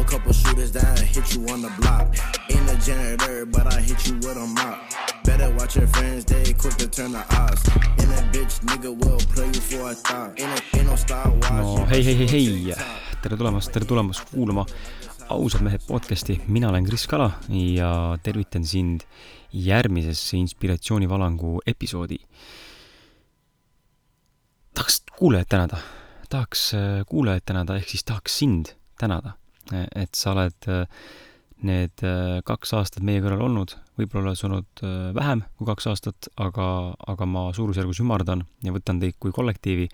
a couple shooters that hit you on the block. Ain't a janitor, but I hit you with a mop. Better watch your friends, they quick to turn the odds. In a bitch, nigga will play you for a thought. Ain't, no Star Wars. no hei, hei, hei, hei, tere tulemast, tere tulemast kuulama ausad mehed podcasti, mina olen Kris Kala ja tervitan sind järgmisesse inspiratsioonivalangu episoodi. tahaks kuulajaid tänada, tahaks äh, kuulajaid tänada, ehk siis tahaks sind tänada, et sa oled äh, need äh, kaks aastat meie kõrval olnud, võib-olla oled sa olnud äh, vähem kui kaks aastat, aga, aga ma suurusjärgus ümardan ja võtan teid kui kollektiivi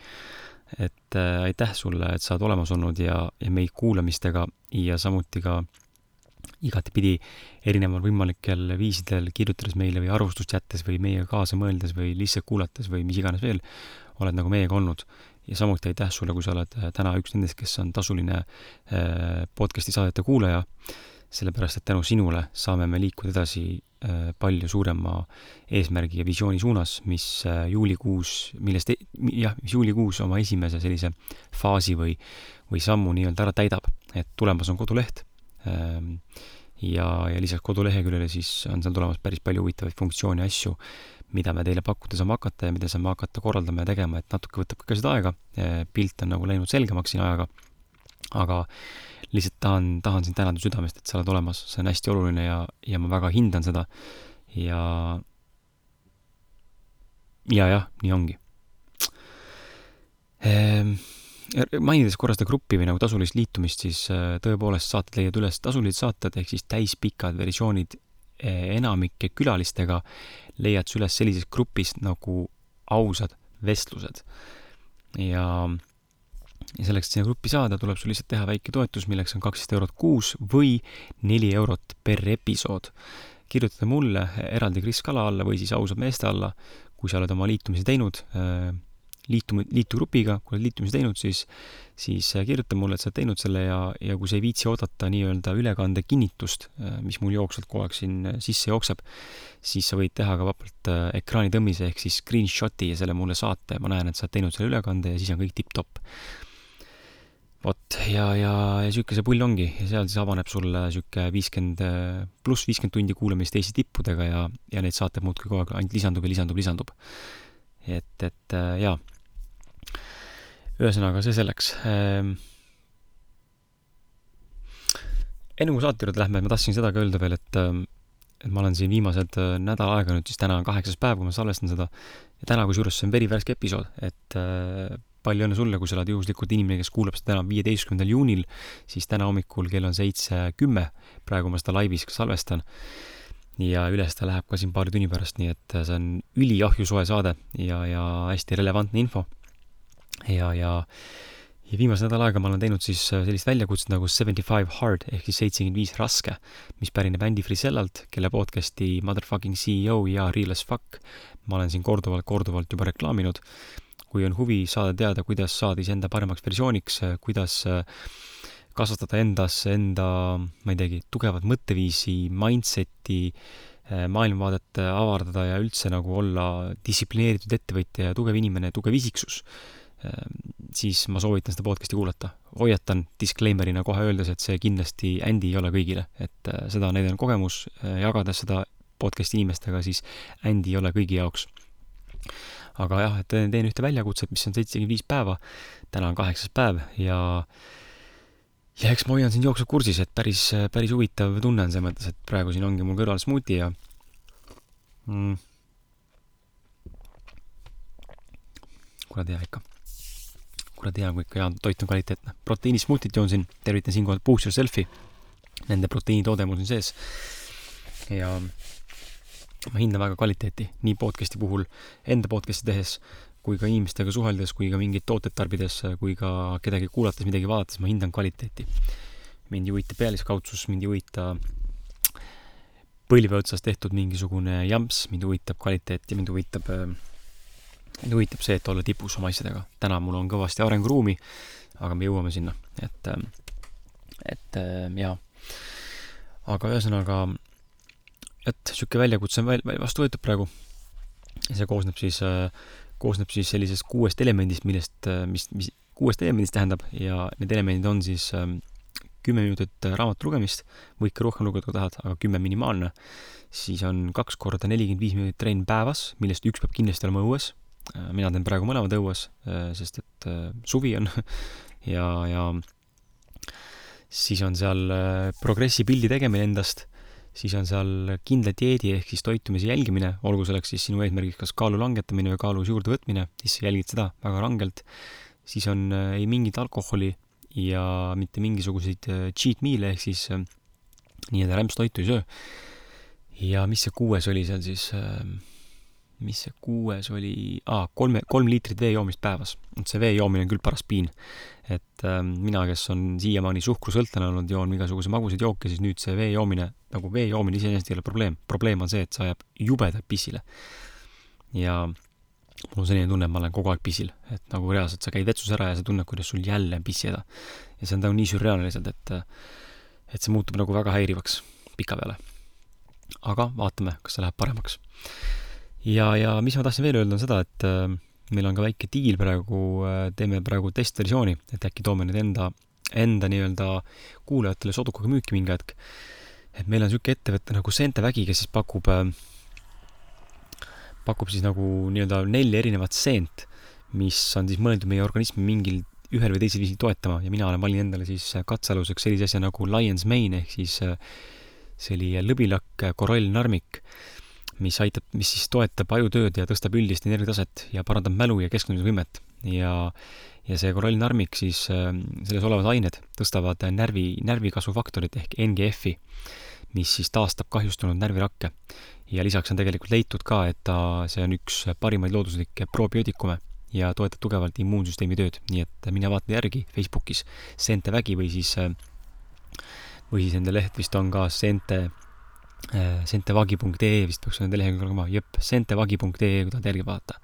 et äh, aitäh sulle, et sa oled olemas olnud ja, ja meid kuulamistega ja samuti ka igatepidi erineval võimalikel viisidel kirjutades meile või arvustust jättes või meiega kaasa mõeldes või lihtsalt kuulates või mis iganes veel, oled nagu meiega olnud. Ja samuti aitäh sulle, kui sa oled äh, täna üks nendest, kes on tasuline äh, podcasti saadete kuulaja, sellepärast et tänu sinule saame me liikuda edasi äh, palju suurema eesmärgi ja visiooni suunas, mis juulikuus, millest, jah, mis juulikuus oma esimese sellise faasi või, või sammu nii-öelda ära täidab, et tulemas on koduleht ähm, ja, ja lisaks koduleheküljele siis on seal tulemas päris palju huvitavaid funktsioone ja asju, mida me teile pakkuda saame hakata ja mida saame hakata korraldama ja tegema, et natuke võtab ka seda aega, pilt on nagu läinud selgemaks siin ajaga, aga lihtsalt tahan, tahan sind tänada südamest, et sa oled olemas, see on hästi oluline ja, ja ma väga hindan seda. Ja ja jah, nii ongi. Ehm,. Mainides korra seda gruppi või nagu tasulist liitumist, siis äh, tõepoolest saated leiad üles tasulised saated ehk siis täispikad versioonid eh, enamike külalistega leiad sa üles sellisest grupist nagu ausad vestlused. ja, ja selleks, et sinna gruppi saada, tuleb sul lihtsalt teha väike toetus, milleks on kaksteist eurot kuus või neli eurot per episood. kirjutada mulle eraldi Kris Kala alla või siis ausad meeste alla, kui sa oled oma liitumise teinud, liitu, liitu grupiga, kui oled liitumise teinud, siis, siis kirjuta mulle, et sa oled teinud selle ja, ja kui sa ei viitsi oodata nii-öelda ülekande kinnitust, mis mul jooksvalt kogu aeg siin sisse jookseb, siis sa võid teha ka vabalt äh, ekraani tõmmise ehk siis screenshot'i ja selle mulle saata ja ma näen, et sa oled teinud selle ülekande ja siis on kõik tipp-topp. vot ja, ja, ja sihuke see pull ongi ja seal siis avaneb sulle sihuke viiskümmend pluss viiskümmend tundi kuulamist Eesti tippudega ja, ja neid saateid muudkui kogu aeg ainult lisandub ja lisandub, lisandub. et, et äh, jaa. ühesõnaga, see selleks ähm,. enne kui saate juurde lähme, ma tahtsin seda ka öelda veel, et ähm, et ma olen siin viimased äh, nädal aega nüüd siis täna on kaheksas päev, kui ma salvestan seda ja täna kusjuures see on verivärske episood, et äh, palju õnne sulle, kui sa oled juhuslikult inimene, kes kuulab seda täna viieteistkümnendal juunil, siis täna hommikul kell on seitse kümme, praegu ma seda laivis salvestan ja üles ta läheb ka siin paari tunni pärast, nii et see on üliahju soe saade ja, ja hästi relevantne info. ja, ja, ja viimase nädala aega ma olen teinud siis sellist väljakutset nagu Seventy Five Hard ehk siis seitsekümmend viis raske, mis pärineb Andy Frisellalt, kelle podcasti Motherfucking CEO ja Real as Fuck ma olen siin korduvalt, korduvalt juba reklaaminud. kui on huvi saada teada, kuidas saada iseenda paremaks versiooniks, kuidas äh, kasvatada endas enda, ma ei teagi, tugevat mõtteviisi, mindset'i, maailmavaadet avardada ja üldse nagu olla distsiplineeritud ettevõtja ja tugev inimene, tugev isiksus, siis ma soovitan seda podcast'i kuulata. hoiatan disclaimer'ina kohe öeldes, et see kindlasti Andy ei ole kõigile, et äh, seda on näidanud kogemus, jagades seda podcast'i inimestega, siis Andy ei ole kõigi jaoks. aga jah, et teen, teen ühte väljakutset, mis on seitsekümmend viis päeva, täna on kaheksas päev ja ja eks ma hoian sind jooksvalt kursis, et päris, päris huvitav tunne on selles mõttes, et praegu siin ongi mul kõrval smuuti ja mm, kuradi hea ikka. Kuradi hea, kui ikka hea toit on kvaliteetne. proteiinismuutit joon siin, tervitan siinkohal Boost Yourselfi. Nende proteiinitoode mul siin sees. ja ma hindan väga kvaliteeti nii podcast'i puhul, enda podcast'i tehes, kui ka inimestega suheldes, kui ka mingeid tooteid tarbides, kui ka kedagi kuulates, midagi vaadates, ma hindan kvaliteeti. mind ei huvita pealiskaudsus, mind ei huvita põlve otsas tehtud mingisugune jamps, mind huvitab kvaliteet ja mind huvitab, mind huvitab see, et olla tipus oma asjadega. täna mul on kõvasti arenguruumi, aga me jõuame sinna, et, et jaa. aga ühesõnaga, et sihuke väljakutse on väl-, vastu võetud praegu. see koosneb siis, koosneb siis sellisest kuuest elemendist, millest, mis, mis, kuuest elemendist tähendab ja need elemendid on siis ähm, kümme minutit raamatu lugemist, võid ka rohkem lugeda, kui tahad, aga kümme minimaalne, siis on kaks korda nelikümmend viis minutit trenn päevas, millest üks peab kindlasti olema õues. Mina teen praegu mõlemad õues, sest et suvi on ja, ja siis on seal progressi pildi tegemine endast siis on seal kindla dieedi ehk siis toitumise jälgimine, olgu selleks siis sinu eesmärgiks kas kaalu langetamine või kaalu juurdevõtmine, siis sa jälgid seda väga rangelt. siis on äh, ei mingit alkoholi ja mitte mingisuguseid äh, cheat meal'e ehk siis äh, nii-öelda rämpstoitu ei söö. ja mis see kuues oli seal siis äh,, mis see kuues oli, aa, kolme, kolm liitrit vee joomist päevas. et see vee joomine on küll paras piin. et äh, mina, kes on siiamaani suhkrusõltlane olnud, joon igasuguseid magusaid jooke, siis nüüd see vee joomine, nagu vee joomine iseenesest ei ole probleem. probleem on see, et see ajab jubedalt pissile. ja mul on selline tunne, et ma olen kogu aeg pissil, et nagu reaalselt sa käid vetsus ära ja sa tunned, kuidas sul jälle on pissihäda. ja see on nagu nii sürreaalne lihtsalt, et, et see muutub nagu väga häirivaks pikapeale. aga vaatame, kas see läheb paremaks ja, ja mis ma tahtsin veel öelda, on seda, et äh, meil on ka väike diil praegu äh,, teeme praegu testversiooni, et äkki toome nüüd enda, enda nii-öelda kuulajatele sodukaga müüki mingi hetk. et meil on niisugune ettevõte nagu Seentevägi, kes siis pakub äh,, pakub siis nagu nii-öelda nelja erinevat seent, mis on siis mõeldud meie organismi mingil ühel või teisel viisil toetama ja mina olen valinud endale siis katsealuseks sellise asja nagu Lion's Mane ehk siis see oli lõbilakk korallnarmik mis aitab, mis siis toetab ajutööd ja tõstab üldist energiataset ja parandab mälu ja keskendumisvõimet. ja, ja see korallnarmik siis, ähm, selles olevad ained tõstavad närvi, närvikasvufaktorit ehk NGF-i, mis siis taastab kahjustunud närvirakke. ja lisaks on tegelikult leitud ka, et ta, see on üks parimaid looduslikke probiootikume ja toetab tugevalt immuunsüsteemi tööd, nii et mine vaata järgi Facebookis Seente Vägi või siis, äh, või siis nende leht vist on ka Seente sentevagi.ee vist peaks nende lehekülg olema, jep, sentevagi.ee, kui tahad järgi vaadata.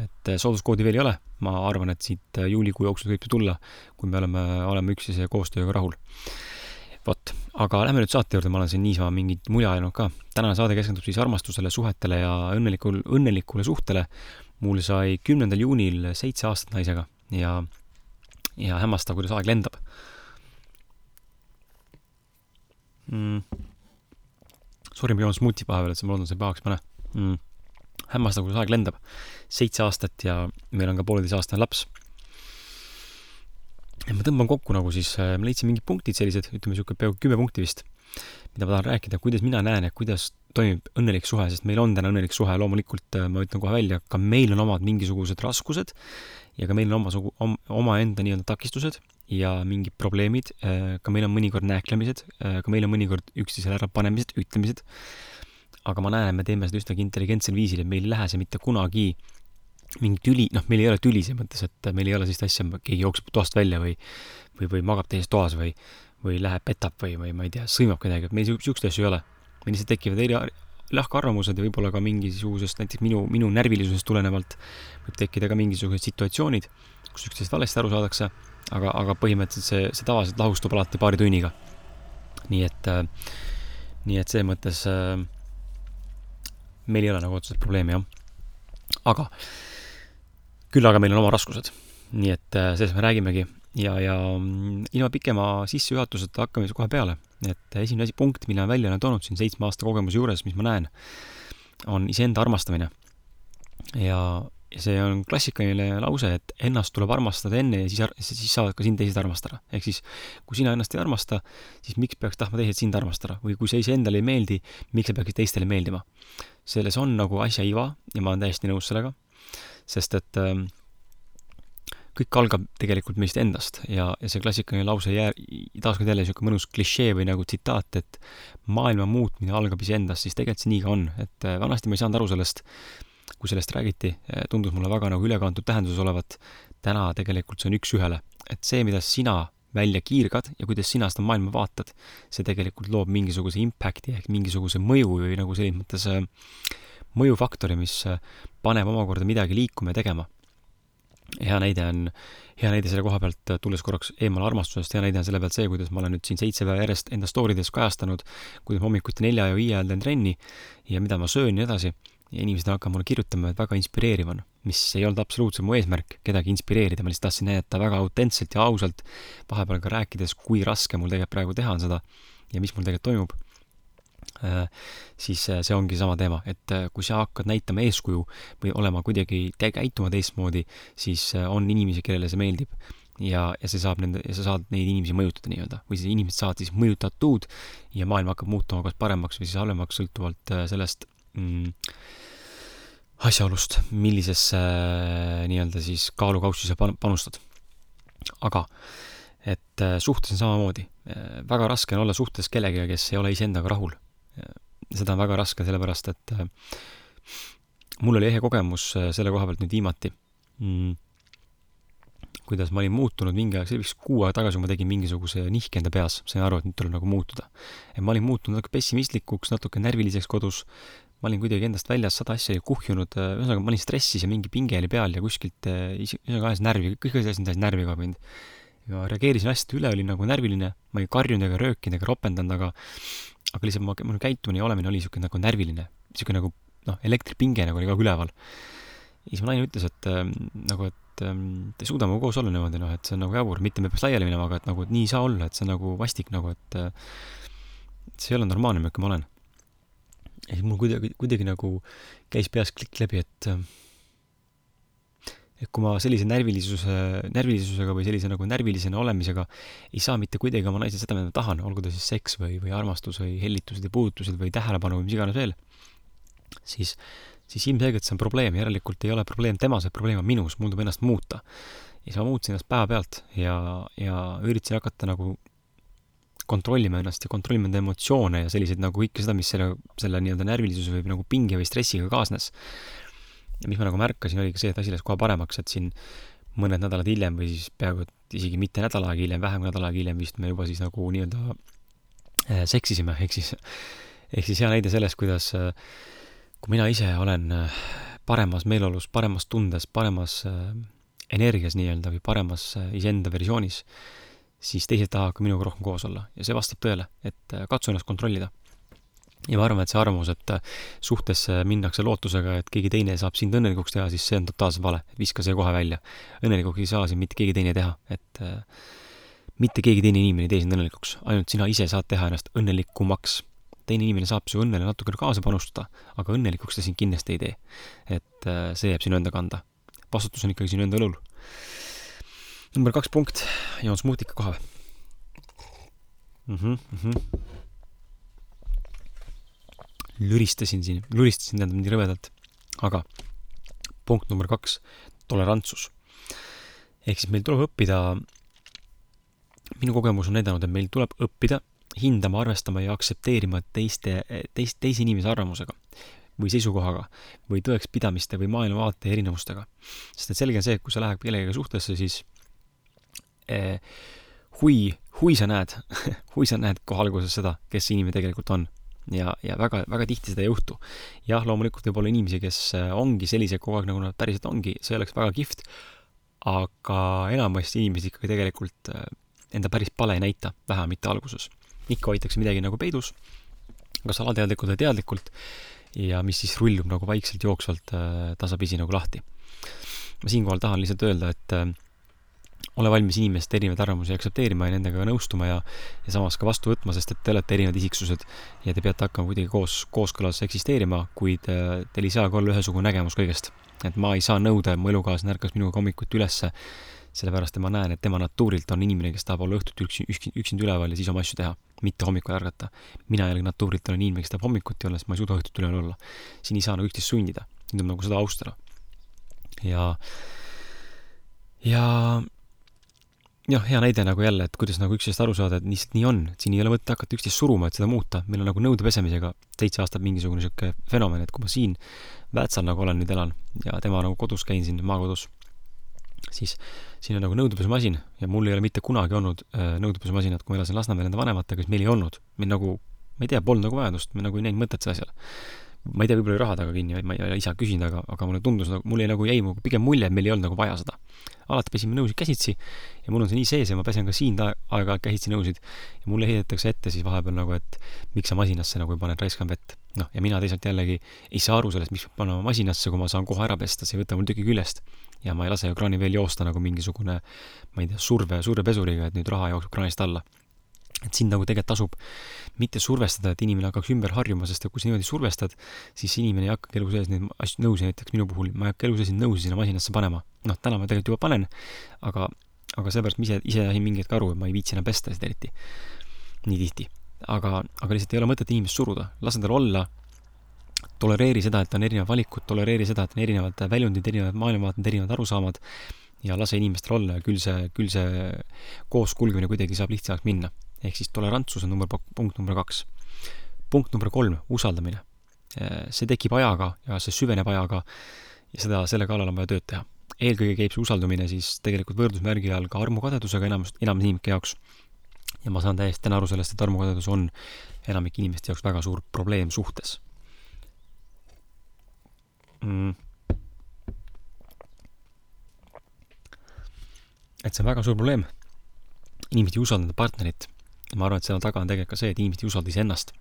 et äh, sooduskoodi veel ei ole, ma arvan, et siit äh, juulikuu jooksul võib see tulla, kui me oleme, oleme üksteise koostööga rahul. vot, aga lähme nüüd saate juurde, ma olen siin niisama mingit muja ajanud ka. tänane saade keskendub siis armastusele, suhetele ja õnnelikul, õnnelikule suhtele. mul sai kümnendal juunil seitse aastat naisega ja, ja hämmastav, kuidas aeg lendab mm sorry, ma joon smuuti vahepeal, et ma loodan, pahaks ei pane mm.. hämmastav, kuidas aeg lendab. seitse aastat ja meil on ka pooleteistaastane laps. ja ma tõmban kokku nagu siis, äh, ma leidsin mingid punktid sellised, ütleme niisugune peaaegu kümme punkti vist, mida ma tahan rääkida, kuidas mina näen, et kuidas toimib õnnelik suhe, sest meil on täna õnnelik suhe, loomulikult äh, ma ütlen kohe välja, ka meil on omad mingisugused raskused ja ka meil on omasugu, omaenda nii-öelda takistused ja mingid probleemid, äh, ka meil on mõnikord nääklemised, äh, ka meil on mõnikord üksteisele ärapanemised, ütlemised, aga ma näen, et me teeme seda üsnagi intelligentsel viisil, et meil ei lähe see mitte kunagi mingi tüli, noh, meil ei ole tüli selles mõttes, et meil ei ole sellist asja, keegi jookseb toast välja või või, või magab teises toas või või läheb petab või, või ma ei tea, sõimab kedagi, et meil niisuguseid asju ei ole. Meil lihtsalt tekivad eri, lahkarvamused ja võib-olla ka mingisugusest, näiteks minu, minu närvilisusest tulenevalt võib tekkida ka mingisugused situatsioonid, kus üksteisest valesti aru saadakse aga, aga põhimõtteliselt see, see tavaliselt lahustub alati paari tunniga. nii et, äh, nii et selles mõttes äh, meil ei ole nagu otseselt probleemi, jah. aga küll aga meil on oma raskused. nii et äh, sellest me räägimegi ja, ja mm, ilma pikema sissejuhatuseta hakkame siis kohe peale. Et esimene asi, punkt, mille ma välja olen toonud siin seitsme aasta kogemuse juures, mis ma näen, on iseenda armastamine. ja ja see on klassikaline lause, et ennast tuleb armastada enne ja siis, siis saavad ka sind teised armastada. ehk siis, kui sina ennast ei armasta, siis miks peaks tahtma teised sind armastada või kui sa iseendale ei meeldi, miks sa peaksid teistele meeldima? selles on nagu asja iva ja ma olen täiesti nõus sellega, sest et äh, kõik algab tegelikult meist endast ja, ja see klassikaline lause jää-, taaskord jälle niisugune mõnus klišee või nagu tsitaat, et maailma muutmine algab iseendast, siis tegelikult see nii ka on, et äh, vanasti ma ei saanud aru sellest, kui sellest räägiti, eh, tundus mulle väga nagu ülekantud tähenduses olevat. täna tegelikult see on üks-ühele, et see, mida sina välja kiirgad ja kuidas sina seda maailma vaatad, see tegelikult loob mingisuguse impact'i ehk mingisuguse mõju või nagu selles mõttes eh, mõjufaktori, mis paneb omakorda midagi liikuma ja tegema. Hea näide on, hea näide selle koha pealt, tulles korraks eemale armastusest, hea näide on selle pealt see, kuidas ma olen nüüd siin seitse päeva järjest enda story des kajastanud, kuidas ma hommikuti nelja ja viie ajal teen trenni ja mida ma söön ja nii edasi. Ja inimesed hakkavad mulle kirjutama, et väga inspireeriv on, mis ei olnud absoluutselt mu eesmärk kedagi inspireerida, ma lihtsalt tahtsin näidata väga autentselt ja ausalt, vahepeal ka rääkides, kui raske mul tegelikult praegu teha on seda ja mis mul tegelikult toimub siis äh, see ongi sama teema, et äh, kui sa hakkad näitama eeskuju või olema kuidagi, käituma teistmoodi, siis on inimesi, kellele see meeldib ja, ja see saab nende, ja sa saad neid inimesi mõjutada nii-öelda. või siis inimesed saavad siis mõjutatud ja maailm hakkab muutuma kas paremaks või siis halvemaks, sõltuvalt sellest mm, asjaolust, millisesse äh, nii-öelda siis kaalukaussi sa panustad. aga et äh, suhtes on samamoodi. Äh, väga raske on olla suhtes kellegagi, kes ei ole iseendaga rahul. Seda on väga raske, sellepärast et mul oli ehe kogemus selle koha pealt nüüd viimati mm,, kuidas ma olin muutunud mingi aeg, see oli vist kuu aega tagasi, kui ma tegin mingisuguse nihke enda peas, sain aru, et nüüd tuleb nagu muutuda. et ma olin muutunud natuke pessimistlikuks, natuke närviliseks kodus, ma olin kuidagi endast väljas, sada asja oli kuhjunud, äh, ühesõnaga ma olin stressis ja mingi pinge oli peal ja kuskilt äh, ühesõnaga ajas närvi, kõik asjad ajas närvi ka mind. Ja reageerisin hästi üle, olin nagu närviline, ma ei karjunud ega röökinud ega ropendanud, aga aga lihtsalt ma, mul käitumine ja olemine oli niisugune nagu närviline, niisugune nagu noh, elektripinge nagu oli kogu üleval. ja siis mu naine ütles, et äh, nagu, et äh, te ei suuda minuga koos olla niimoodi, noh, et see on nagu jabur, mitte me peaks laiali minema, aga et nagu, et nii ei saa olla, et see on nagu vastik nagu, et äh, see ei ole normaalne, milline ma olen. Ja siis mul kuidagi, kuidagi nagu käis peas klikk läbi, et et kui ma sellise närvilisuse, närvilisusega või sellise nagu närvilisena olemisega ei saa mitte kuidagi oma naisele seda, mida ma tahan, olgu ta siis seks või, või armastus või hellitused ja puudutused või tähelepanu või mis iganes veel, siis, siis ilmselgelt see on probleem, järelikult ei ole probleem temas, vaid probleem on minus, mul tuleb ennast muuta. ja siis ma muutsin ennast päevapealt ja, ja üritasin hakata nagu kontrollima ennast ja kontrollima enda emotsioone ja selliseid nagu kõike seda, mis selle, selle nii-öelda närvilisuse või nagu pinge või stressiga kaasnes. Ja mis ma nagu märkasin, oligi see, et asi läks kohe paremaks, et siin mõned nädalad hiljem või siis peaaegu et isegi mitte nädal aega hiljem, vähem kui nädal aega hiljem vist me juba siis nagu nii-öelda äh, seksisime, ehk siis, ehk siis hea näide sellest, kuidas äh, kui mina ise olen äh, paremas meeleolus, paremas tundes, paremas energias nii-öelda või paremas iseenda versioonis, siis teised tahavad ka minuga rohkem koos olla ja see vastab tõele, et katsu ennast kontrollida. Ja ma arvan, et see arvamus, et äh, suhtesse minnakse lootusega, et keegi teine saab sind õnnelikuks teha, siis see on totaalselt vale, viska see kohe välja. õnnelikuks ei saa sind mitte keegi teine teha, et äh, mitte keegi teine inimene ei tee sind õnnelikuks, ainult sina ise saad teha ennast õnnelikumaks. teine inimene saab su õnnele natukene kaasa panustada, aga õnnelikuks ta sind kindlasti ei tee. et äh, see jääb sinu enda kanda. vastutus on ikkagi sinu enda õlul number kaks punkt, joon smuutika kohe mm. -hmm, mm -hmm. Lüristasin siin, lüristasin tähendab nii rõvedalt. aga punkt number kaks, tolerantsus. ehk siis meil tuleb õppida, minu kogemus on näidanud, et meil tuleb õppida hindama, arvestama ja aktsepteerima teiste, teist, teise inimese arvamusega või seisukohaga või tõekspidamiste või maailmavaate erinevustega. sest et selge on see, et kui sa lähed kellegagi suhtesse, siis Eh, hui, hui sa näed hui sa näed kohe alguses seda, kes see inimene tegelikult on. Ja, ja väga, väga tihti seda ei juhtu. jah, loomulikult võib olla inimesi, kes eh, ongi sellised kogu aeg, nagu nad päriselt ongi, see oleks väga kihvt, aga enamasti inimesed ikkagi tegelikult eh, enda päris pale ei näita, vähemalt alguses. ikka hoitakse midagi nagu peidus, kas alateadlikult või teadlikult, ja mis siis rullub nagu vaikselt jooksvalt tasapisi nagu lahti. ma siinkohal tahan lihtsalt öelda, et ole valmis inimeste erinevaid arvamusi aktsepteerima ja nendega nõustuma ja, ja samas ka vastu võtma, sest et te olete erinevad isiksused ja te peate hakkama kuidagi koos, kooskõlas eksisteerima, kuid äh, teil ei saagi olla ühesugune nägemus kõigest. et ma ei saa nõuda, et mu elukaaslane ärkaks minuga hommikuti ülesse, sellepärast et ma näen, et tema natuurilt on inimene, kes tahab olla õhtuti üksi, üksi, üksinda üleval ja siis oma asju teha, mitte hommikul ärgata. mina jällegi natuurilt olen inimene, kes tahab hommikuti olla, sest ma ei suuda õhtuti üleval olla. siin ei saa nagu üksteist sundida, nüüd on nagu seda austada. ja, ja jah, hea näide nagu jälle, et kuidas nagu üksteist aru saada, et lihtsalt nii on, et siin ei ole mõtet hakata üksteist suruma, et seda muuta, meil on nagu nõude pesemisega seitse aastat mingisugune niisugune fenomen, et kui ma siin Väätsal nagu olen nüüd elan ja tema nagu kodus käin siin maakodus, siis siin on nagu nõudepesemasin ja mul ei ole mitte kunagi olnud äh, nõudepesemasinat, kui ma elasin Lasnamäel enda vanematega, siis meil ei olnud. meil nagu, ma ei tea, polnud nagu vajadust, me nagu ei näinud mõtet sellel asjal. Ma ei tea, võib-olla oli raha taga kinni, ma ei ole ise küsinud, aga, aga mulle tundus nagu, nagu jäi nagu pigem mulje, et meil ei olnud nagu vaja seda. alati pesime nõusid käsitsi ja mul on see nii sees ja ma pesen ka siin aeg-ajalt käsitsi nõusid ja mulle heidetakse ette siis vahepeal nagu, et miks sa masinasse nagu ei pane, et raiskan vett. noh, ja mina teisalt jällegi ei saa aru sellest, miks peab panema masinasse, kui ma saan kohe ära pesta, see ei võta mul tükki küljest. ja ma ei lase ju kraani veel joosta nagu mingisugune, ma ei tea, surve, survepesuriga, et nüüd raha jookseb kraanist alla et sind nagu tegelikult tasub mitte survestada, et inimene hakkaks ümber harjuma, sest et kui sa niimoodi survestad, siis inimene ei hakkagi elu sees neid asju, nõusid, näiteks minu puhul, ma ei hakka elu sees neid nõusid sinna masinasse panema. noh, täna ma tegelikult juba panen, aga, aga seepärast ma ise, ise sain mingi hetk aru, et ma ei viitsi enam pesta seda eriti. nii tihti. aga, aga lihtsalt ei ole mõtet inimest suruda, lase tal olla, tolereeri seda, et on erinevad valikud, tolereeri seda, et on erinevad väljundid, erinevad maailmavaated, erinevad arusaamad ja lase inimestel olla ja küll see, küll see koos kulgemine kuidagi saab lihtsamaks minna ehk siis tolerantsus on number, punkt number kaks. punkt number kolm, usaldamine. see tekib ajaga ja see süveneb ajaga ja seda, selle kallal on vaja tööd teha. eelkõige käib see usaldumine siis tegelikult võrdusmärgi all ka armukadedusega enamus, enamus inimeste jaoks. ja ma saan täiesti täna aru sellest, et armukadedus on enamike inimeste jaoks väga suur probleem suhtes mm.. et see on väga suur probleem. inimesed ei usalda partnerit ma arvan, et selle taga on tegelikult ka see, et inimesed ei usalda iseennast.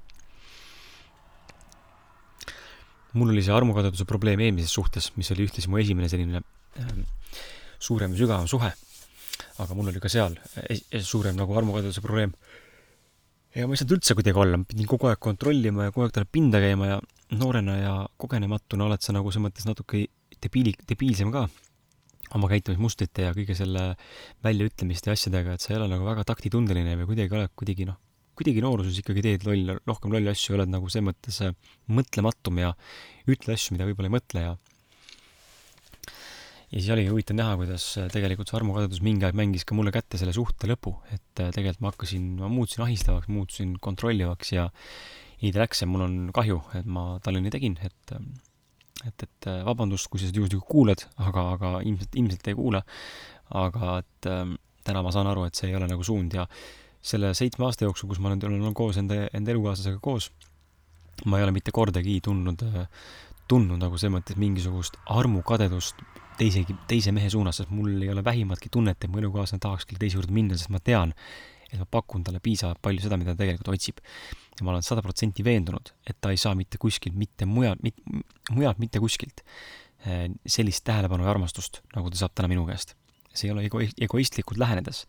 mul oli see armukadeduse probleem eelmises suhtes, mis oli ühtlasi mu esimene selline äh, suurem ja sügavam suhe. aga mul oli ka seal suurem nagu armukadeduse probleem. ja ma ei saanud üldse kuidagi olla, ma pidin kogu aeg kontrollima ja kogu aeg talle pinda käima ja noorena ja kogenematuna oled sa nagu selles mõttes natuke debiili, debiilsem ka oma käitumismustrite ja kõige selle väljaütlemiste ja asjadega, et sa ei ole nagu väga taktitundeline või kuidagi oled kuidagi noh, kuidagi nooruses ikkagi teed loll, rohkem lolli asju, oled nagu selles mõttes äh, mõtlematum ja ütled asju, mida võib-olla ei mõtle ja ja siis oligi huvitav näha, kuidas äh, tegelikult see armukadedus mingi aeg mängis ka mulle kätte selle suhte lõpu, et äh, tegelikult ma hakkasin, ma muutusin ahistavaks, muutusin kontrollivaks ja nii ta läks ja mul on kahju, et ma talle nii tegin, et ähm, et, et äh, vabandust, kui sa seda juhuslikult kuuled, aga, aga ilmselt, ilmselt ei kuula. aga et ähm, täna ma saan aru, et see ei ole nagu suund ja selle seitsme aasta jooksul, kus ma nüüd olen koos enda, enda elukaaslasega koos, ma ei ole mitte kordagi tundnud, äh, tundnud nagu selles mõttes mingisugust armukadedust teisegi, teise mehe suunas, sest mul ei ole vähimatki tunnet, et mu elukaaslane tahaks kellegi teise juurde minna, sest ma tean, et ma pakun talle piisavalt palju seda, mida ta tegelikult otsib. ja ma olen sada protsenti veendunud, et ta ei saa mitte kuskilt, mitte mujalt, mit-, mujalt mitte kuskilt eh, sellist tähelepanu ja armastust, nagu ta saab täna minu käest. see ei ole ego-, egoistlikult lähenedes,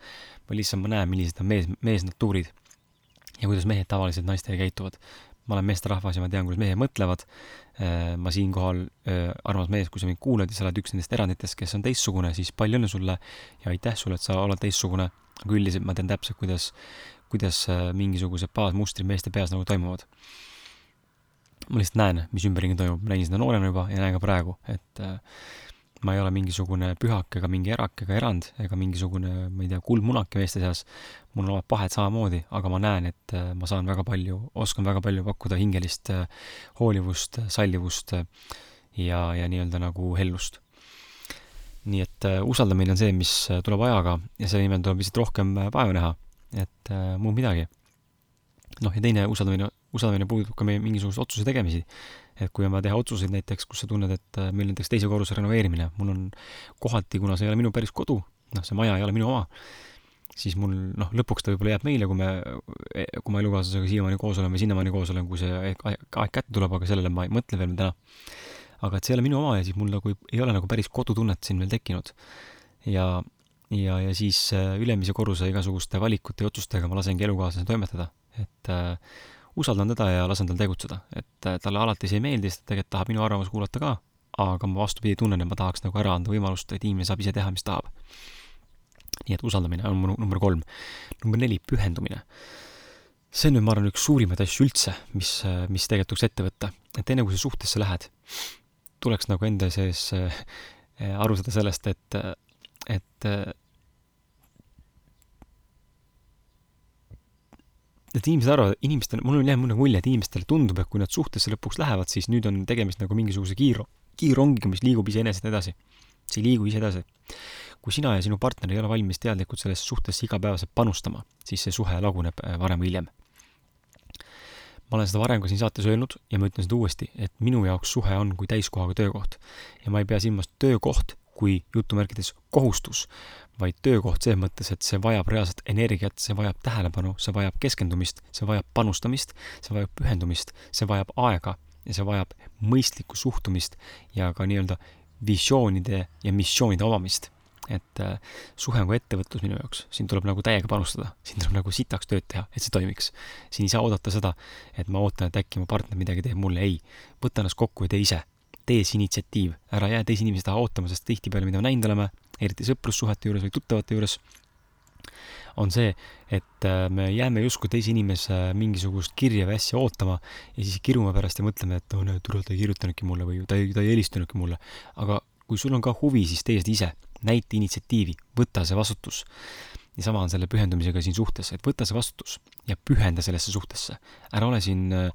vaid lihtsalt ma näen, millised on mees, meesnatuurid ja kuidas mehed tavaliselt naistega käituvad. ma olen meesterahvas ja ma tean, kuidas mehed mõtlevad. Eh, ma siinkohal, eh, armas mees, kui sa mind kuulad ja sa oled üks nendest eranditest, kes on teistsugune, siis palju õnne sulle ja aitäh sulle, et sa oled teistsugune aga üldiselt ma tean täpselt, kuidas, kuidas äh, mingisugused baasmustrid meeste peas nagu toimuvad. ma lihtsalt näen, mis ümberringi toimub, nägin seda noorena juba ja näen ka praegu, et äh, ma ei ole mingisugune pühak ega mingi erak ega erand ega mingisugune, ma ei tea, kuldmunake meeste seas. mul on omad pahed samamoodi, aga ma näen, et äh, ma saan väga palju, oskan väga palju pakkuda hingelist hoolivust, sallivust ja, ja nii-öelda nagu hellust nii et äh, usaldamine on see, mis äh, tuleb ajaga ja selle nimel tuleb lihtsalt rohkem äh, vaeva näha, et muud midagi. noh, ja teine usaldamine, usaldamine puudutab ka meie mingisuguseid otsuse tegemisi. et kui on vaja teha otsuseid näiteks, kus sa tunned, et meil näiteks teise korruse renoveerimine, mul on kohati, kuna see ei ole minu päris kodu, noh, see maja ei ole minu oma, siis mul noh, lõpuks ta võib-olla jääb meile, kui me, kui ma elukaaslasega siiamaani koos või sinnamaani koos olen, kui see aeg kätte tuleb, aga sellele ma ei mõtle veel täna aga et see ei ole minu oma ja siis mul nagu ei, ole nagu päris kodutunnet siin veel tekkinud. ja, ja, ja siis äh, ülemise korruse igasuguste valikute ja otsustega ma lasengi elukaaslase toimetada, et äh, usaldan teda ja lasen tal tegutseda, et äh, talle alati see ei meeldi, sest ta tegelikult tahab minu arvamust kuulata ka, aga ma vastupidi tunnen, et ma tahaks nagu ära anda võimalust, et inimene saab ise teha, mis tahab. nii et usaldamine on mu number kolm. number neli, pühendumine see on nüüd, ma arvan, üks suurimaid asju üldse, mis, äh, mis tegelikult tuleks ette võtta. et enne, kui sa suhtesse lähed, tuleks nagu enda sees äh, aru saada sellest, et, et et inimesed arvavad, inimestel, mul on jäänud mulje, et inimestele tundub, et kui nad suhtesse lõpuks lähevad, siis nüüd on tegemist nagu mingisuguse kiir, kiirrongiga, mis liigub iseenesest edasi. see ei liigu ise edasi. kui sina ja sinu partner ei ole valmis teadlikult sellesse suhtesse igapäevaselt panustama, siis see suhe laguneb varem või hiljem ma olen seda varem ka siin saates öelnud ja ma ütlen seda uuesti, et minu jaoks suhe on kui täiskohaga töökoht. ja ma ei pea silmas töökoht kui jutumärkides kohustus, vaid töökoht selles mõttes, et see vajab reaalset energiat, see vajab tähelepanu, see vajab keskendumist, see vajab panustamist, see vajab pühendumist, see vajab aega ja see vajab mõistlikku suhtumist ja ka nii-öelda visioonide ja missioonide omamist et äh, suhe on ka ettevõtlus minu jaoks, siin tuleb nagu täiega panustada, siin tuleb nagu sitaks tööd teha, et see toimiks. siin ei saa oodata seda, et ma ootan, et äkki mu partner midagi teeb mulle, ei. võta ennast kokku ja tee ise. tee see initsiatiiv, ära jää teise inimese taha ootama, sest tihtipeale, mida me näinud oleme, eriti sõprussuhete juures või tuttavate juures, on see, et äh, me jääme justkui teise inimese mingisugust kirja või asja ootama ja siis kirume pärast ja mõtleme, et oh näed, tule, ta ei kirjutanudki mulle või ta ei, ta ei helistanudki mulle. aga kui sul on ka huvi, siis tee seda ise näita initsiatiivi, võta see vastutus. ja sama on selle pühendumisega siin suhtes, et võta see vastutus ja pühenda sellesse suhtesse. ära ole siin äh,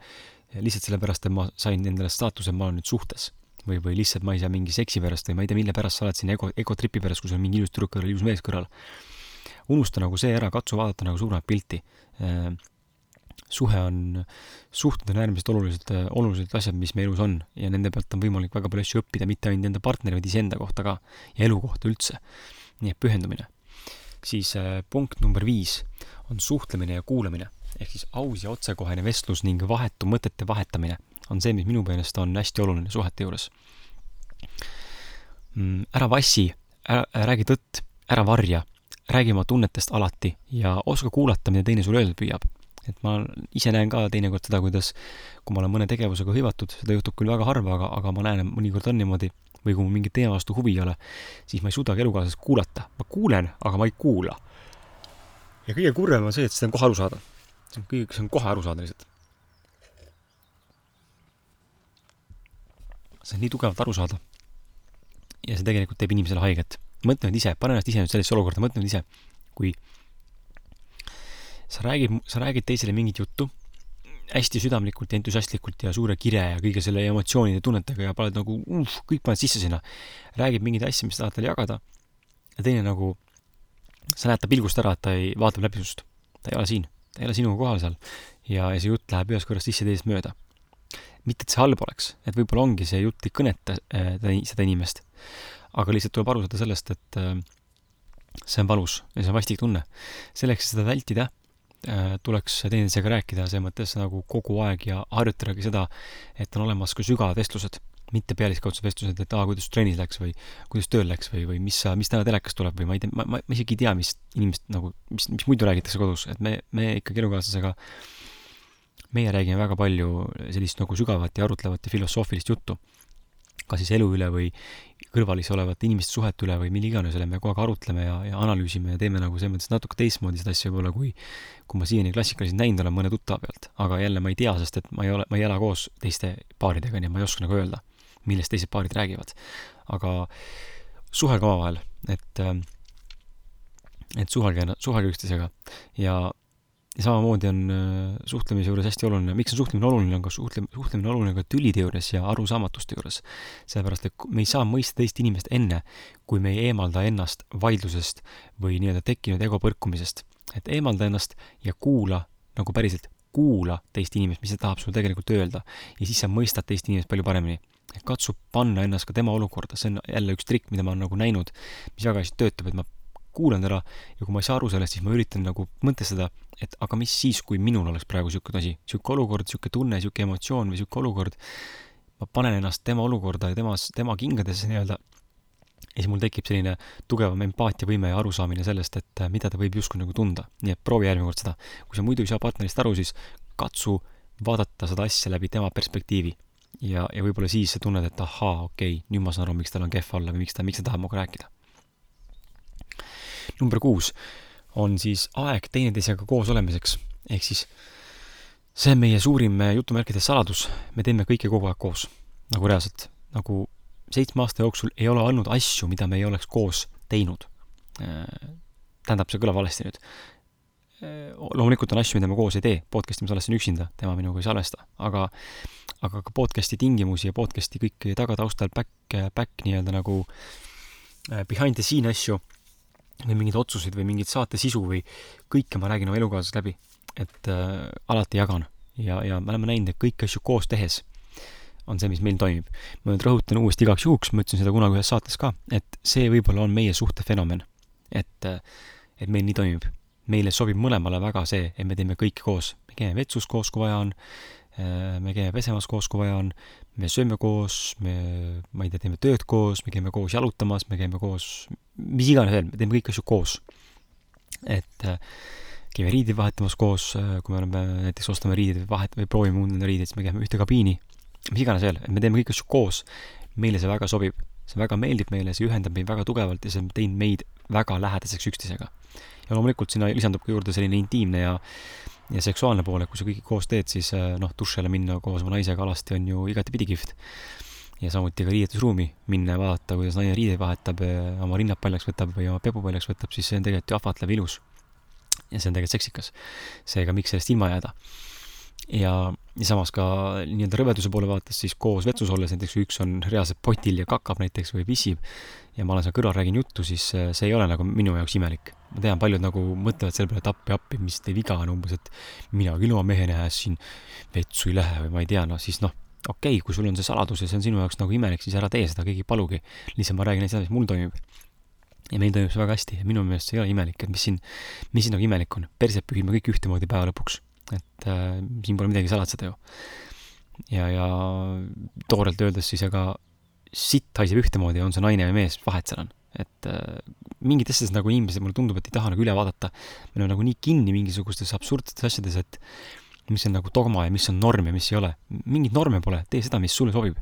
lihtsalt sellepärast, et ma sain endale staatuse, ma olen nüüd suhtes. või, või lihtsalt ma ei tea, mingi seksi pärast või ma ei tea, mille pärast sa oled siin ego, egotripi pärast, kui sul on mingi ilus tüdruk kõrval, ilus mees kõrval. unusta nagu see ära, katsu vaadata nagu suuremat pilti äh, suhe on, suhted on äärmiselt olulised, olulised asjad, mis meie elus on ja nende pealt on võimalik väga palju asju õppida, mitte ainult enda partneri, vaid iseenda kohta ka ja elu kohta üldse. nii et pühendumine. siis äh, punkt number viis on suhtlemine ja kuulamine ehk siis aus ja otsekohene vestlus ning vahetu mõtete vahetamine on see, mis minu meelest on hästi oluline suhete juures. Mm, ära vassi, räägi tõtt, ära varja, räägi oma tunnetest alati ja oska kuulata, mida teine sulle öelda püüab et ma ise näen ka teinekord seda, kuidas kui ma olen mõne tegevusega hõivatud, seda juhtub küll väga harva, aga, aga ma näen, et mõnikord on niimoodi, või kui mul mingi teema vastu huvi ei ole, siis ma ei suudagi elukaaslasest kuulata. ma kuulen, aga ma ei kuula. ja kõige kurvem on see, et seda on kohe aru saada. see on kõige, see on kohe aru saada lihtsalt. see on nii tugevalt aru saada. ja see tegelikult teeb inimesele haiget. mõtle nüüd ise, pane ennast ise nüüd sellisesse olukorda, mõtle nüüd ise, kui sa räägid, sa räägid teisele mingit juttu hästi südamlikult ja entusiastlikult ja suure kire ja kõige selle emotsioonide, tunnetega ja paned nagu uh, kõik paned sisse sinna. räägib mingeid asju, mis sa tahad talle jagada. ja teine nagu, sa näed ta pilgust ära, et ta ei, vaatab läbi sinust. ta ei ole siin, ta ei ole sinuga kohal seal. ja, ja see jutt läheb ühest korrast sisse teisest mööda. mitte, et see halb oleks, et võib-olla ongi see jutt ei kõneta äh, seda inimest. aga lihtsalt tuleb aru saada sellest, et äh, see on valus ja see on vastik tunne. selleks, et seda vältida tuleks teineteisega rääkida selles mõttes nagu kogu aeg ja harjutadagi seda, et on olemas ka sügavad vestlused, mitte pealiskaudsed vestlused, et aa, kuidas trennis läks või kuidas tööl läks või, või mis, mis täna telekas tuleb või ma ei tea, ma, ma, ma isegi ei tea, mis inimesed nagu, mis, mis muidu räägitakse kodus, et me, me ikkagi elukaaslasega, meie räägime väga palju sellist nagu sügavat ja arutlevat ja filosoofilist juttu ka siis elu üle või kõrvalis olevate inimeste suhete üle või mille iganes üle me kogu aeg arutleme ja, ja analüüsime ja teeme nagu selles mõttes natuke teistmoodi seda asja võib-olla, kui kui ma siiani klassikaliselt näinud olen mõne tuttava pealt. aga jälle ma ei tea, sest et ma ei ole, ma ei ela koos teiste paaridega, nii et ma ei oska nagu öelda, millest teised paarid räägivad. aga suhelge omavahel, et et suhelge, suhelge üksteisega ja ja samamoodi on äh, suhtlemise juures hästi oluline, miks on suhtlemine oluline, on ka suhtle-, suhtlemine oluline ka tülide juures ja arusaamatuste juures. sellepärast, et me ei saa mõista teist inimest enne, kui me ei eemalda ennast vaidlusest või nii-öelda tekkinud ego põrkumisest. et eemalda ennast ja kuula nagu päriselt, kuula teist inimest, mis ta tahab sulle tegelikult öelda. ja siis sa mõistad teist inimest palju paremini. katsu panna ennast ka tema olukorda, see on jälle üks trikk, mida ma olen nagu näinud, mis väga hästi töötab, et ma kuulan teda ja kui ma ei saa aru sellest, siis ma üritan nagu mõtestada, et aga mis siis, kui minul oleks praegu niisugune asi, niisugune olukord, niisugune tunne, niisugune emotsioon või niisugune olukord, ma panen ennast tema olukorda ja temas, tema kingadesse nii-öelda, ja siis mul tekib selline tugevam empaatiavõime ja arusaamine sellest, et äh, mida ta võib justkui nagu tunda. nii et proovi järgmine kord seda. kui sa muidu ei saa partnerist aru, siis katsu vaadata seda asja läbi tema perspektiivi. ja, ja võib-olla siis sa tunned, et ahaa, okei okay,, nüüd ma saan aru, miks tal on kehv olla või miks ta, miks ta tahab minuga rääkida. Number kuus on siis aeg teineteisega koos olemiseks. ehk siis see on meie suurim eh, jutumärkides saladus, me teeme kõike kogu aeg koos, nagu reaalselt, nagu seitsme aasta jooksul ei ole olnud asju, mida me ei oleks koos teinud. Eh, tähendab, see kõlab valesti nüüd. Eh, loomulikult on asju, mida me koos ei tee, podcast'i ma salvestan üksinda, tema minuga ei salvesta, aga aga ka podcast'i tingimusi ja podcast'i kõiki tagataustal back, back nii-öelda nagu behind the scene asju või mingeid otsuseid või mingit saate sisu või kõike ma räägin oma elukaaslasest läbi. et äh, alati jagan ja, ja me oleme näinud, et kõiki asju koos tehes on see, mis meil toimib. ma nüüd rõhutan uuesti igaks juhuks, ma ütlesin seda kunagi ühes saates ka, et see võib-olla on meie suhtefenomen. et, et meil nii toimib. meile sobib mõlemale väga see, et me teeme kõike koos. me käime vetsus koos, kui vaja on, me käime pesemas koos, kui vaja on, me sööme koos, me, ma ei tea, teeme tööd koos, me käime koos jalutamas, me käime koos, mis iganes veel, me teeme kõiki asju koos. et käime riideid vahetamas koos, kui me oleme näiteks ostame riideid või vahet- või proovime enda riideid, siis me käime ühte kabiini mis iganes veel, et me teeme kõiki asju koos, meile see väga sobib. see väga meeldib meile, see ühendab meid väga tugevalt ja see on teinud meid väga lähedaseks üksteisega. ja loomulikult sinna lisandub ka juurde selline intiimne ja ja seksuaalne pool, et kui sa kõike koos teed, siis eh, noh, dušile minna koos oma naisega alasti on ju igatepidi kihvt. Ja samuti ka riietusruumi minna ja vaadata, kuidas naine riideid vahetab, oma rinnad paljaks võtab või oma pepu paljaks võtab, siis see on tegelikult ju ahvatlev ilus. ja see on tegelikult seksikas. seega miks sellest ilma jääda ja, ja samas ka nii-öelda rõveduse poole vaates siis koos vetsus olles, näiteks üks on reaalselt potil ja kakab näiteks või pissib ja ma olen seal kõrval, räägin juttu, siis äh, see ei ole nagu minu jaoks imelik. ma tean, paljud nagu mõtlevad selle peale, et appi-appi, mis teil viga on umbes, et mina küll oma mehe nähes siin vetsu ei lähe või ma ei tea, noh siis noh, okei okay,, kui sul on see saladus ja see on sinu jaoks nagu imelik, siis ära tee seda, keegi ei palugi. lihtsalt ma räägin seda, mis mul toimib. ja meil toimib see väga hästi ja minu meelest see ei ole imelik, et mis siin, mis siin nagu imelik on. perset pühime kõik ühtemoodi päeva lõpuks et äh, siin pole midagi salatseda ju. ja, ja toorelt öeldes siis aga sitt haiseb ühtemoodi, on see naine või mees, vahet seal on. et äh, mingites asjades nagu inimesed, mulle tundub, et ei taha nagu üle vaadata. me oleme nagu nii kinni mingisugustes absurdsetes asjades, et mis on nagu dogma ja mis on norm ja mis ei ole. mingeid norme pole, tee seda, mis sulle sobib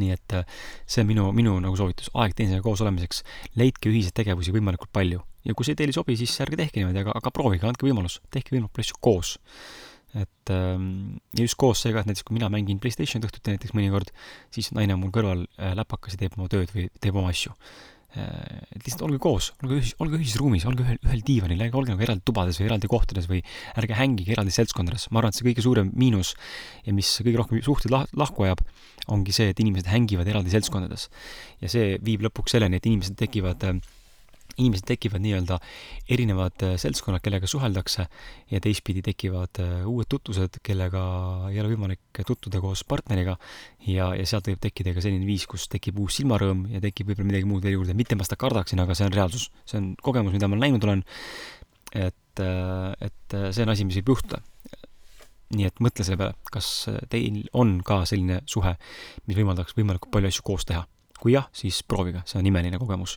nii et äh, see on minu, minu nagu soovitus, aeg teineteisega koos olemiseks, leidke ühiseid tegevusi võimalikult palju. ja kui see teile ei sobi, siis ärge tehke niimoodi, aga, aga proovige, andke võimalus, tehke võimalikult asju koos. et ähm, ja just koos seega, et näiteks kui mina mängin Playstationit õhtuti näiteks mõnikord, siis naine on mul kõrval äh, läpakas ja teeb oma tööd või teeb oma asju et lihtsalt olge koos, olge ühis, olge ühises ruumis, olge ühel, ühel diivanil, ärge olge nagu eraldi tubades või eraldi kohtades või ärge hängige eraldi seltskondades. ma arvan, et see kõige suurem miinus ja mis kõige rohkem suhteid lah-, lahku ajab, ongi see, et inimesed hängivad eraldi seltskondades. ja see viib lõpuks selleni, et inimesed tekivad äh, inimesed tekivad nii-öelda erinevad äh, seltskonnad, kellega suheldakse ja teistpidi tekivad äh, uued tutvused, kellega ei ole võimalik tutvuda koos partneriga. Ja, ja sealt võib tekkida ka selline viis, kus tekib uus silmarõõm ja tekib võib-olla midagi muud veel juurde, mitte ma seda kardaksin, aga see on reaalsus, see on kogemus, mida ma näinud olen, et, äh, et see on asi, mis võib juhtuda. Nii et mõtle selle peale, kas teil on ka selline suhe, mis võimaldaks võimalikult palju asju koos teha. kui jah, siis proovige, see on imeline kogemus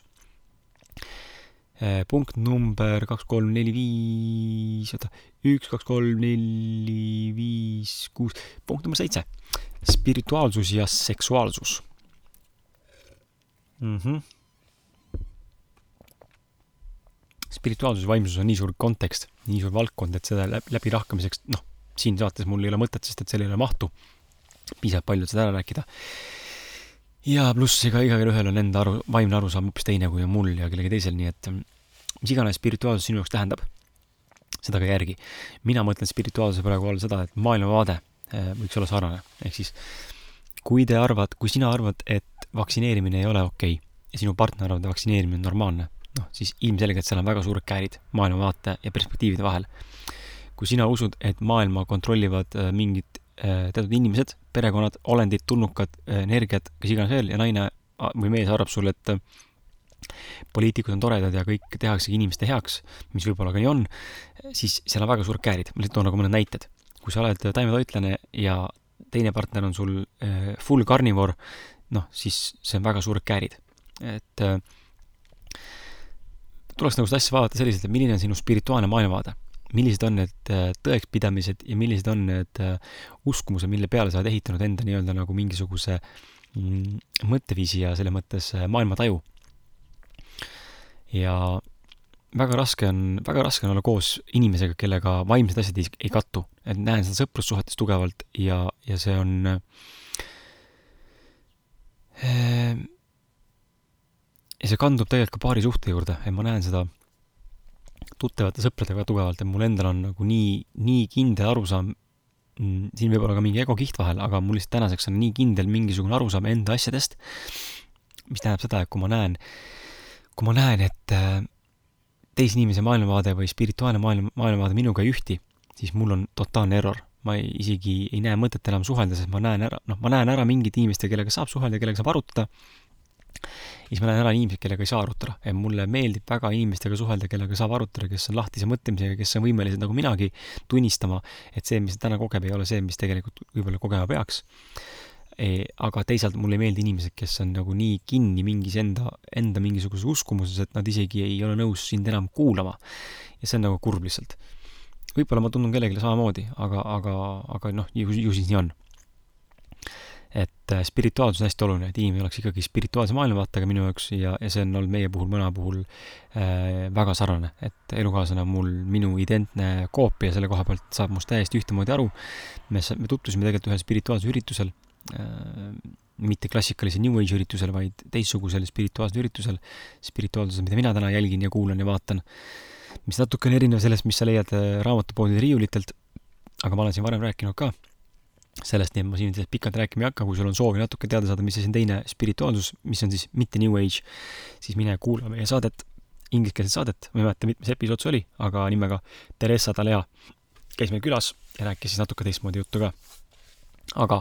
punkt number kaks, kolm, neli, viis, oota, üks, kaks, kolm, neli, viis, kuus, punkt number seitse. spirituaalsus ja seksuaalsus mm. -hmm. spirituaalsus ja vaimsus on nii suur kontekst, nii suur valdkond, et seda läbi lahkamiseks, noh, siin saates mul ei ole mõtet, sest et seal ei ole mahtu piisavalt palju, et seda ära rääkida ja pluss ega igalühel on enda aru, vaimne arusaam hoopis teine kui on mul ja kellelgi teisel, nii et mis iganes spirituaalsus sinu jaoks tähendab, seda ka järgi. mina mõtlen spirituaalsuse praegu all seda, et maailmavaade eh, võiks olla sarnane, ehk siis kui te arvad, kui sina arvad, et vaktsineerimine ei ole okei okay, ja sinu partner arvab, et vaktsineerimine on normaalne, noh, siis ilmselgelt seal on väga suured käärid maailmavaate ja perspektiivide vahel. kui sina usud, et maailma kontrollivad eh, mingid teatud inimesed, perekonnad, olendid, tulnukad, energiat, kes iganes veel ja naine või mees arvab sulle, et poliitikud on toredad ja kõik tehaksegi inimeste heaks, mis võib-olla ka nii on, siis seal on väga suured käärid. ma lihtsalt toon nagu mõned näited. kui sa oled taimetoitlane ja teine partner on sul äh, full carnivore, noh, siis see on väga suured käärid. et äh, tuleks nagu seda asja vaadata selliselt, et milline on sinu spirituaalne maailmavaade millised on need äh, tõekspidamised ja millised on need äh, uskumused, mille peale sa oled ehitanud enda nii-öelda nagu mingisuguse mm, mõtteviisi ja selles mõttes äh, maailmataju. ja väga raske on, väga raske on olla koos inimesega, kellega vaimsed asjad ei, ei kattu. et näen seda sõprussuhetes tugevalt ja, ja see on ja see kandub tegelikult ka paari suhte juurde, et ma näen seda tuttavate sõpradega tugevalt, et mul endal on nagu nii, nii kindel arusaam, mm, siin võib olla ka mingi egokiht vahel, aga mul lihtsalt tänaseks on nii kindel mingisugune arusaam enda asjadest, mis tähendab seda, et kui ma näen, kui ma näen, et äh, teise inimese maailmavaade või spirituaalne maailm, maailmavaade minuga ei ühti, siis mul on totaalne error. ma ei, isegi ei näe mõtet enam suhelda, sest ma näen ära, noh, ma näen ära mingid inimesed, kellega saab suhelda, kellega saab arutada, siis ma näen ära inimesed, kellega ei saa arutada. ja mulle meeldib väga inimestega suhelda, kellega saab arutada, kes on lahtise mõtlemisega, kes on võimelised nagu minagi tunnistama, et see, mis täna kogeb, ei ole see, mis tegelikult võib-olla kogema peaks e,. aga teisalt mulle ei meeldi inimesed, kes on nagu nii kinni mingis enda, enda mingisuguses uskumuses, et nad isegi ei ole nõus sind enam kuulama. ja see on nagu kurb lihtsalt võib-olla ma tundun kellelegi samamoodi, aga, aga, aga noh, ju, ju siis nii on. Et äh, spirituaalsus on hästi oluline, et inimene oleks ikkagi spirituaalse maailmavaatega minu jaoks ja, ja see on olnud meie puhul, mõne puhul äh, väga sarnane, et elukaaslane on mul minu identne koopia, selle koha pealt saab must täiesti ühtemoodi aru. me, me tutvusime tegelikult ühel spirituaalsel üritusel äh,, mitte klassikalisel New Age üritusel, vaid teistsugusel spirituaalsel üritusel, spirituaalsusel, mida mina täna jälgin ja kuulan ja vaatan mis natuke on erinev sellest, mis sa leiad äh, raamatupoodide riiulitelt, aga ma olen siin varem rääkinud ka sellest, nii et ma siin pikalt rääkima ei hakka, kui sul on soovi natuke teada saada, mis asi on teine spirituaalsus, mis on siis mitte New Age, siis mine kuula meie saadet, ingliskeelset saadet, ma ei mäleta, mitmes episood see oli, aga nimega Theresa Talea käis meil külas ja rääkis siis natuke teistmoodi juttu ka aga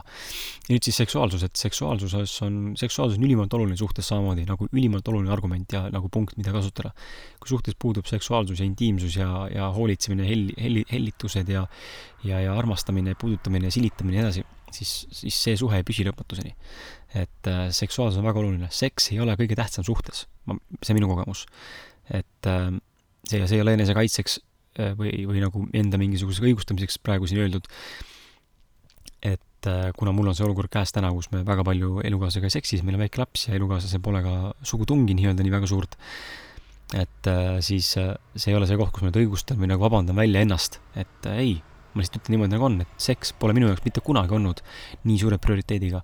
nüüd siis seksuaalsus, et seksuaalsuses on, seksuaalsus on ülimalt oluline suhtes samamoodi nagu ülimalt oluline argument ja nagu punkt, mida kasutada. kui suhtes puudub seksuaalsus ja intiimsus ja, ja hoolitsemine, hell-, hell-, hellitused ja ja, ja armastamine, puudutamine, silitamine ja nii edasi, siis, siis see suhe ei püsi lõpmatuseni. et äh, seksuaalsus on väga oluline, seks ei ole kõige tähtsam suhtes, ma, see on minu kogemus. et äh, see, see ei ole enesekaitseks äh, või, või nagu enda mingisuguseks õigustamiseks praegu siin öeldud, et äh, kuna mul on see olukord käes täna, kus me väga palju elukaaslasega ei seksi, siis meil on väike laps ja elukaaslasel pole ka sugutungi nii-öelda nii väga suurt, et äh, siis äh, see ei ole see koht, kus ma nüüd õigustan või nagu vabandan välja ennast, et ei, ma lihtsalt ütlen niimoodi, nagu on, et seks pole minu jaoks mitte kunagi olnud nii suure prioriteediga,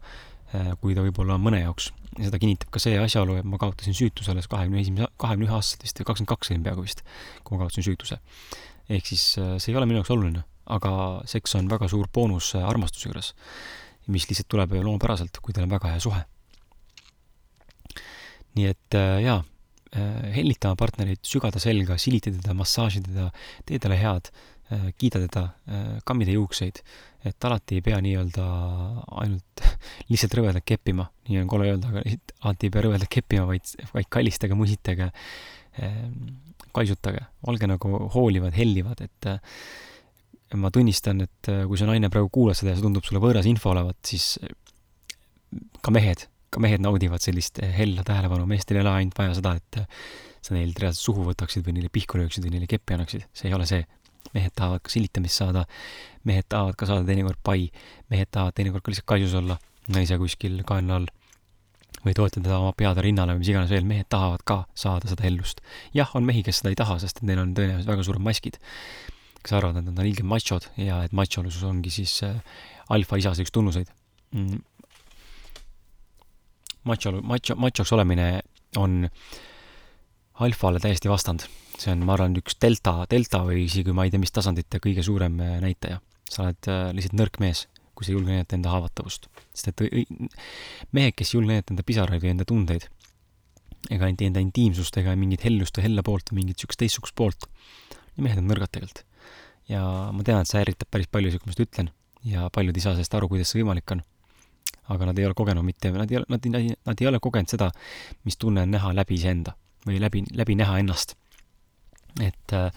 kui ta võib-olla on mõne jaoks. ja seda kinnitab ka see asjaolu, et ma kaotasin süütuse alles kahekümne esimese, kahekümne ühe aastaselt vist või kakskümmend kaks olin peaaegu vist, kui ma kaotasin süütuse. ehk siis see ei ole minu jaoks oluline aga seks on väga suur boonus äh, armastuse juures, mis lihtsalt tuleb loomupäraselt, kui teil on väga hea suhe. nii et äh, jaa, äh, hellita oma partnerit, sügada selga, silita teda, massaaži teda, tee talle head, kiida teda, kammi ta juukseid, et alati ei pea nii-öelda ainult lihtsalt rõvedalt keppima, nii on kole öelda, aga alati ei pea rõvedalt keppima, vaid, vaid kallistage, musitage, kaisutage, olge nagu hoolivad, hellivad, et ma tunnistan, et äh, kui see naine praegu kuulab seda ja see tundub sulle võõras info olevat, siis äh, ka mehed, ka mehed naudivad sellist äh, hella tähelepanu, meestel ei ole ainult vaja seda, et sa neil reaalselt suhu võtaksid või neile pihku lööksid või neile keppi annaksid, see ei ole see. mehed tahavad ka silitamist saada, mehed tahavad ka saada teinekord pai, mehed tahavad teinekord ka lihtsalt kaisus olla. Naise kuskil kaenla all või toetada oma peade rinnale või mis iganes veel, mehed tahavad ka saada seda hellust. jah, on mehi, kes seda ei taha, sest et neil on tõenäoliselt väga suured maskid kes arvavad, et nad on ilgelt machod ja et macholusus ongi siis äh, alfaisase üks tunnuseid mm.. macho, macho, machoks olemine on alfale täiesti vastand. see on, ma arvan, üks delta, delta või isegi ma ei tea, mis tasandite kõige suurem äh, näitaja. sa oled äh, lihtsalt nõrk mees, kui sa ei julge näidata enda haavatavust. sest et mehed, kes ei julge näidata enda pisaraid või enda tundeid, ega enda intiimsust ega mingit hellust või hella poolt või mingit niisugust teistsugust poolt, mehed on nõrgad tegelikult ja ma tean, et see ärritab päris paljusid, kui ma seda ütlen ja paljud ei saa sellest aru, kuidas see võimalik on. aga nad ei ole kogenud mitte, nad ei ole, nad, nad, nad ei ole kogenud seda, mis tunne on näha läbi iseenda või läbi, läbi näha ennast. et äh,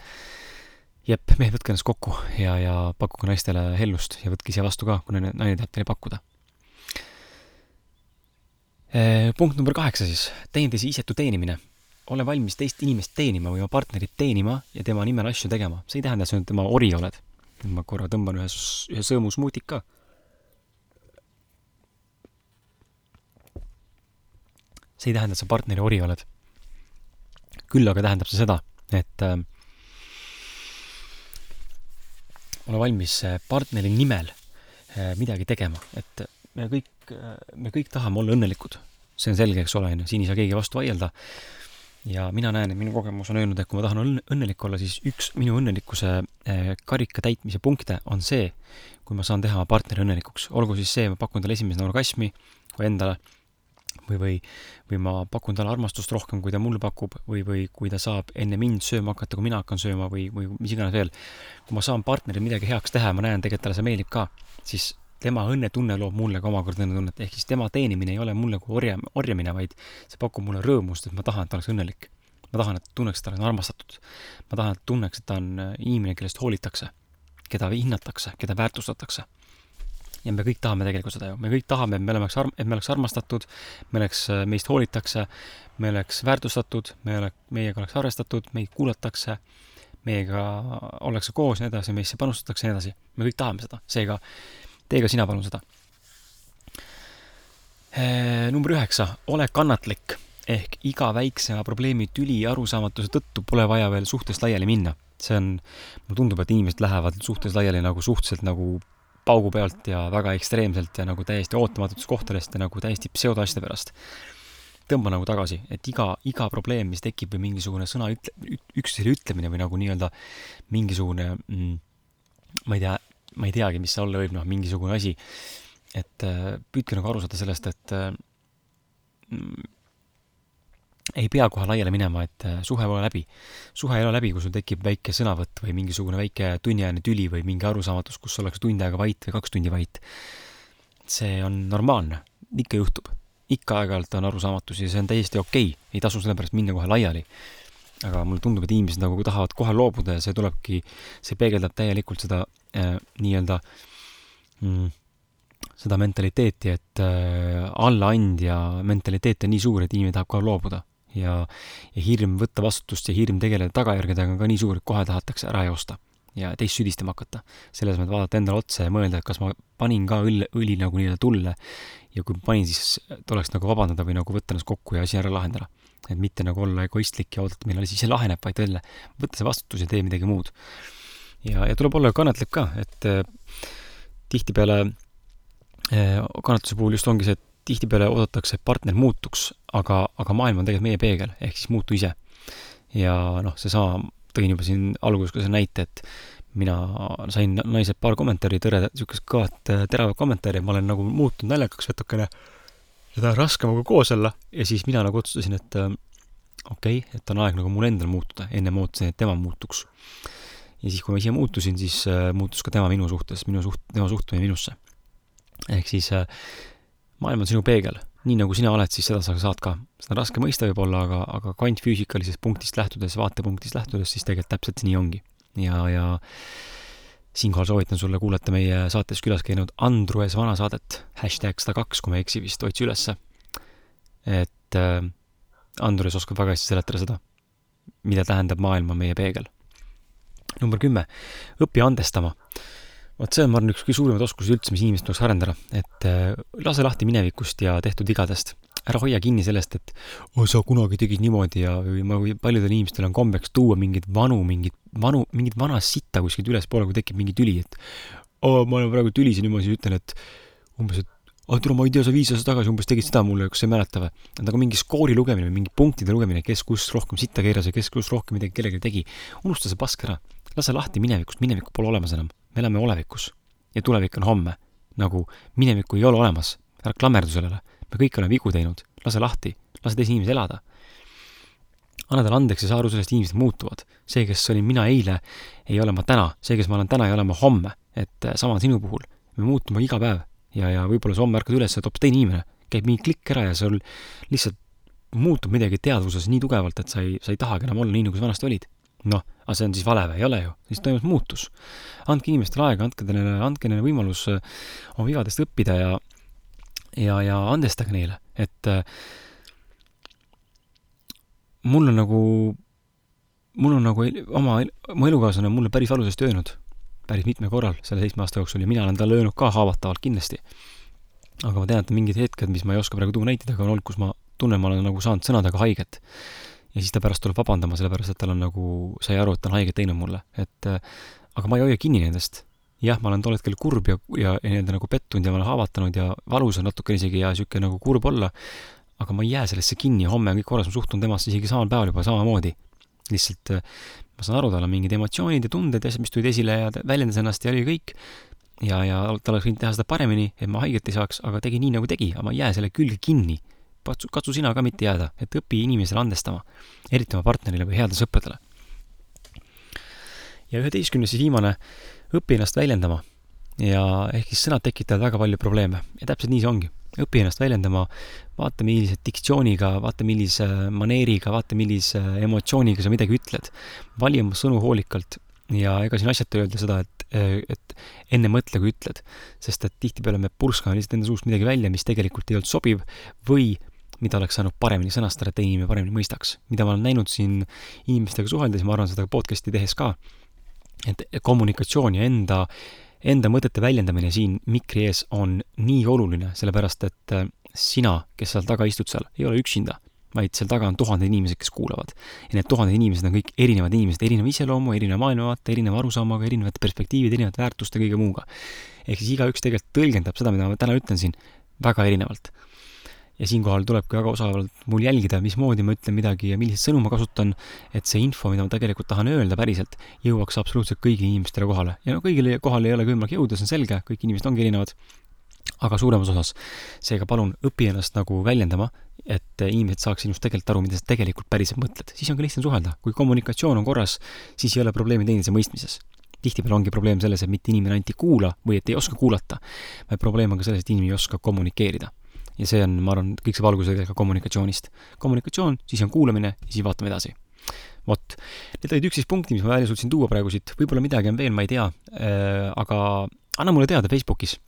jep, mehed, võtke ennast kokku ja, ja pakkuge naistele hellust ja võtke ise vastu ka, kui naine tahab teile pakkuda. Äh, punkt number kaheksa siis, teineteise isetu teenimine ole valmis teist inimest teenima või oma partnerit teenima ja tema nimel asju tegema. see ei tähenda, et sa nüüd tema ori oled. ma korra tõmban ühe, ühe sõõmu smuutit ka. see ei tähenda, et sa partneri ori oled. küll aga tähendab see seda, et äh, ole valmis äh, partneri nimel äh, midagi tegema, et me kõik, äh, me kõik tahame olla õnnelikud. see on selge, eks ole, on ju, siin ei saa keegi vastu vaielda ja mina näen, et minu kogemus on öelnud, et kui ma tahan õnn-, õnnelik olla, siis üks minu õnnelikkuse eh, karika täitmise punkte on see, kui ma saan teha oma partneri õnnelikuks. olgu siis see, ma pakun talle esimesena orgasmi või endale või, või, või ma pakun talle armastust rohkem, kui ta mulle pakub või, või kui ta saab enne mind sööma hakata, kui mina hakkan sööma või, või mis iganes veel. kui ma saan partnerile midagi heaks teha ja ma näen tegelikult talle see meeldib ka, siis tema õnnetunne loob mulle ka omakorda õnnetunnet, ehk siis tema teenimine ei ole mulle kui orja, orjamine, vaid see pakub mulle rõõmust, et ma tahan, et ta oleks õnnelik. ma tahan, et tunneks, et ta on armastatud. ma tahan, et tunneks, et ta on inimene, kellest hoolitakse, keda hinnatakse, keda väärtustatakse ja me kõik tahame tegelikult seda ju, me kõik tahame, et me oleks arm-, et me oleks armastatud, me oleks, meist hoolitakse, me oleks väärtustatud, me ole-, meiega oleks arvestatud, meid kuulatakse, meiega ollakse koos ja nii edasi, meisse panustatakse ja nii edasi. me kõik tahame seda, seega tee ka sina palun seda. number üheksa, ole kannatlik ehk iga väiksema probleemi tüli ja arusaamatuse tõttu pole vaja veel suhtest laiali minna. see on, mulle tundub, et inimesed lähevad suhtes laiali nagu suhteliselt nagu paugu pealt ja väga ekstreemselt ja nagu täiesti ootamatutest kohtadest ja nagu täiesti pseudoasjade pärast. tõmba nagu tagasi, et iga, iga probleem, mis tekib või mingisugune sõna ütle, üksteisele ütlemine või nagu nii-öelda mingisugune mm, ma ei tea, ma ei teagi, mis see olla võib, noh, mingisugune asi, et äh, püüdke nagu aru saada sellest, et äh, ei pea kohe laiali minema, et äh, suhe pole läbi. suhe ei ole läbi, kui sul tekib väike sõnavõtt või mingisugune väike tunniajane tüli või mingi arusaamatus, kus ollakse tund aega vait või kaks tundi vait. see on normaalne, ikka juhtub. ikka aeg-ajalt on arusaamatusi ja see on täiesti okei okay., ei tasu sellepärast minna kohe laiali. aga mulle tundub, et inimesed nagu tahavad kohe loobuda ja see tulebki, see peegeldab täielikult seda nii-öelda mm, seda mentaliteeti, et äh, allaandja mentaliteet on nii suur, et inimene tahab kohe loobuda ja, ja hirm võtta vastutust ja hirm tegeleda tagajärgedega on ka nii suur, et kohe tahetakse ära joosta ja teist süüdistama hakata. selles mõttes vaadata endale otsa ja mõelda, et kas ma panin ka õlle, õli nagu nii-öelda tulle ja kui panin, siis tuleks nagu vabandada või nagu võtta ennast kokku ja asi ära lahendada. et mitte nagu olla egoistlik ja oodata, millal asi ise laheneb, vaid jälle võtta see vastutus ja tee midagi muud. Ja, ja tuleb olla kannatlik ka, et äh, tihtipeale äh, kannatuse puhul just ongi see, et tihtipeale oodatakse, et partner muutuks, aga, aga maailm on tegelikult meie peegel, ehk siis muutu ise. ja noh, seesama, tõin juba siin alguses ka selle näite, et mina sain naiselt paar kommentaari, tõreda, niisugust kõvat äh, teravat kommentaari, ma olen nagu muutunud naljakaks natukene, seda on raske minuga koos olla ja siis mina nagu otsustasin, et okei okay,, et on aeg nagu mul endal muutuda, ennem ootasin, et tema muutuks. Ja siis, kui ma ise muutusin, siis äh, muutus ka tema minu suhtes, minu suht-, tema suhtumine minusse. ehk siis äh, maailm on sinu peegel, nii nagu sina oled, siis seda sa saad ka. seda on raske mõista võib-olla, aga, aga kvantfüüsikalisest punktist lähtudes, vaatepunktist lähtudes, siis tegelikult täpselt nii ongi. ja, ja siinkohal soovitan sulle kuulata meie saates külas käinud Andrus vana saadet, hashtag sada kaks, kui ma ei eksi vist, otsi ülesse. et äh, Andrus oskab väga hästi seletada seda, mida tähendab maailm on meie peegel. Number kümme, õpi andestama vot see on, ma arvan, üks kõige suurimaid oskusi üldse, mis inimesed tuleks arendada, et äh, lase lahti minevikust ja tehtud vigadest. ära hoia kinni sellest, et oh, sa kunagi tegid niimoodi ja, või ma, paljudel inimestel on kombeks tuua mingeid vanu, mingeid vanu, mingit vana sitta kuskilt ülespoole, kui tekib mingi tüli, et oh, ma olen praegu tülis ja nüüd ma siis ütlen, et umbes, et ah, tule, ma ei tea, sa viis aastat tagasi umbes tegid seda mulle, kas sa ei mäleta või? nagu mingi skoori lugemine, mingi punktide lugemine, kes kus rohkem sitta keeras ja kes kus rohkem midagi kellelegi tegi. unusta see pask ära. Lase lahti minevikust, minevikku pole olemas enam me elame olevikus ja tulevik on homme. nagu minevikku ei ole olemas, ära klammerdu sellele. me kõik oleme vigu teinud, lase lahti, lase teisi inimesi elada. anna talle andeks ja saa aru sellest, inimesed muutuvad. see, kes olin mina eile, ei ole ma täna, see, kes ma olen täna, ei ole ma homme. et äh, sama on sinu puhul, me muutume iga päev ja, ja võib-olla sa homme ärkad üles, et hoopis teine inimene, käib mingi klikk ära ja sul lihtsalt muutub midagi teadvuses nii tugevalt, et sa ei, sa ei tahagi enam olla nii, nagu sa vanasti olid noh, aga see on siis vale või ei ole ju, siis toimub muutus. andke inimestele aega, andke neile, andke neile võimalus äh, oma vigadest õppida ja, ja, ja andestage neile, et äh, mul on nagu, mul on nagu oma, mu elukaaslane on mulle päris valusasti öelnud, päris mitmel korral selle seitsme aasta jooksul ja mina olen talle öelnud ka haavatavalt kindlasti. aga ma tean, et mingid hetked, mis ma ei oska praegu tuua näiteid, aga on olnud, kus ma tunnen, ma olen nagu saanud sõnadega haiget ja siis ta pärast tuleb vabandama, sellepärast et tal on nagu, sai aru, et ta on haiget teinud mulle, et äh, aga ma ei hoia kinni nendest. jah, ma olen tol hetkel kurb ja, ja, ja nii-öelda nagu pettunud ja ma olen haavatanud ja valus on natukene isegi ja niisugune nagu kurb olla, aga ma ei jää sellesse kinni ja homme on kõik korras, ma suhtun temasse isegi samal päeval juba samamoodi. lihtsalt äh, ma saan aru, tal on mingid emotsioonid ja tunded ja asjad, mis tulid esile ja ta väljendas ennast ja oli kõik, ja, ja ta oleks võinud teha seda paremini, et ma haiget ei saaks, aga tegi nii, nagu tegi, aga ma ei jää selle külge kinni katsu, katsu sina ka mitte jääda, et õpi inimesele andestama, eriti oma partnerile või headele sõpradele. ja üheteistkümnes ja viimane, õpi ennast väljendama. ja ehk siis sõnad tekitavad väga palju probleeme ja täpselt nii see ongi. õpi ennast väljendama, vaata millise diktsiooniga, vaata millise maneeriga, vaata millise emotsiooniga sa midagi ütled. vali oma sõnu hoolikalt ja ega siin asjata öelda seda, et, et enne mõtle, kui ütled. sest et tihtipeale me purskame lihtsalt enda suust midagi välja, mis tegelikult ei olnud sobiv või mida oleks saanud paremini sõnastada, et inimene paremini mõistaks. mida ma olen näinud siin inimestega suheldes ma arvan seda podcast'i tehes ka, et kommunikatsioon ja enda, enda mõtete väljendamine siin mikri ees on nii oluline, sellepärast et sina, kes seal taga istud seal, ei ole üksinda vaid seal taga on tuhanded inimesed, kes kuulavad. ja need tuhanded inimesed on kõik erinevad inimesed, erineva iseloomu, erineva maailmavaate, erineva arusaamaga, erinevate perspektiivide, erinevate väärtuste, kõige muuga. ehk siis igaüks tegelikult tõlgendab seda, mida ma täna ütlen siin, väga erinevalt. Ja siinkohal tulebki väga osavalt mul jälgida, mismoodi ma ütlen midagi ja milliseid sõnu ma kasutan, et see info, mida ma tegelikult tahan öelda päriselt, jõuaks absoluutselt kõigile inimestele kohale. ja no kõigile kohale ei olegi võimalik jõuda, see on selge, kõik inimesed ongi erinevad aga suuremas osas. seega palun õpi ennast nagu väljendama, et inimesed saaksid sinust tegelikult aru, mida sa tegelikult päriselt mõtled. siis on ka lihtsam suhelda. kui kommunikatsioon on korras, siis ei ole probleemi teineteise mõistmises. tihtipeale ongi probleem selles, et mitte inimene ainult ei kuula või et ei oska kuulata, vaid probleem on ka selles, et inimene ei oska kommunikeerida. Ja see on, ma arvan, kõik valguse tegelikult ka kommunikatsioonist. kommunikatsioon, siis on kuulamine ja siis vaatame edasi vot, need olid üksteist punkti, mis ma välja suutsin tuua praegu siit, võib-olla midagi on veel, ma ei tea äh,, aga anna mulle teada Facebookis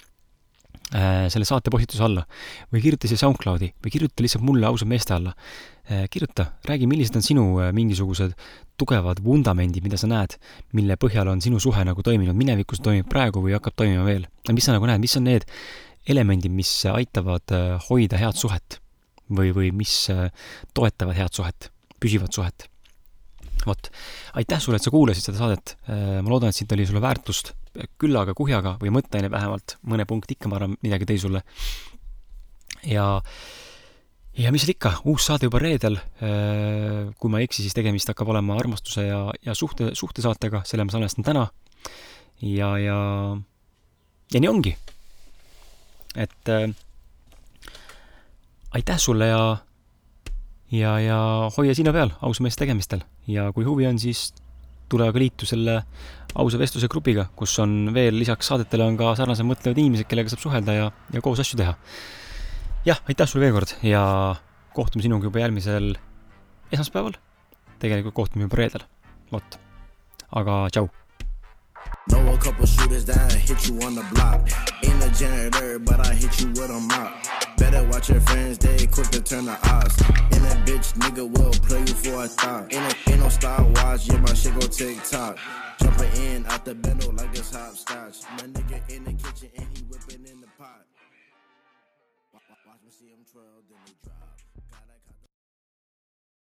Äh, selle saate postituse alla või kirjuta siia SoundCloudi või kirjuta lihtsalt mulle ausad meeste alla. Äh, kirjuta, räägi, millised on sinu äh, mingisugused tugevad vundamendid, mida sa näed, mille põhjal on sinu suhe nagu toiminud minevikus, toimib praegu või hakkab toimima veel. mis sa nagu näed, mis on need elemendid, mis aitavad hoida head suhet või, või mis toetavad head suhet, püsivat suhet vot, aitäh sulle, et sa kuulasid seda saadet. Äh, ma loodan, et siit oli sulle väärtust küllaga, kuhjaga või mõtteaine vähemalt, mõne punkt ikka, ma arvan, midagi tõi sulle. ja, ja mis seal ikka, uus saade juba reedel. Äh, kui ma ei eksi, siis tegemist hakkab olema armastuse ja, ja suhte, suhtesaatega, selle ma salvestan täna. ja, ja, ja nii ongi. Et äh, aitäh sulle ja ja, ja hoia silma peal ausa meeste tegemistel ja kui huvi on, siis tule aga liitu selle ausa vestluse grupiga, kus on veel lisaks saadetele on ka sarnaselt mõtlevad inimesed, kellega saab suhelda ja, ja koos asju teha. jah, aitäh sulle veel kord ja kohtume sinuga juba järgmisel esmaspäeval. tegelikult kohtume juba reedel, vot. aga tšau Know a couple shooters that hit you on the block. Ain't a janitor, but I hit you with a mop. Better watch your friends, they quick to turn the odds. And that bitch nigga will play you for a thought. Ain't, a, ain't no Star Wars, yeah, my shit go tick tock. Jumping in out the bendo like it's hopscotch. My nigga in the kitchen and he whipping in the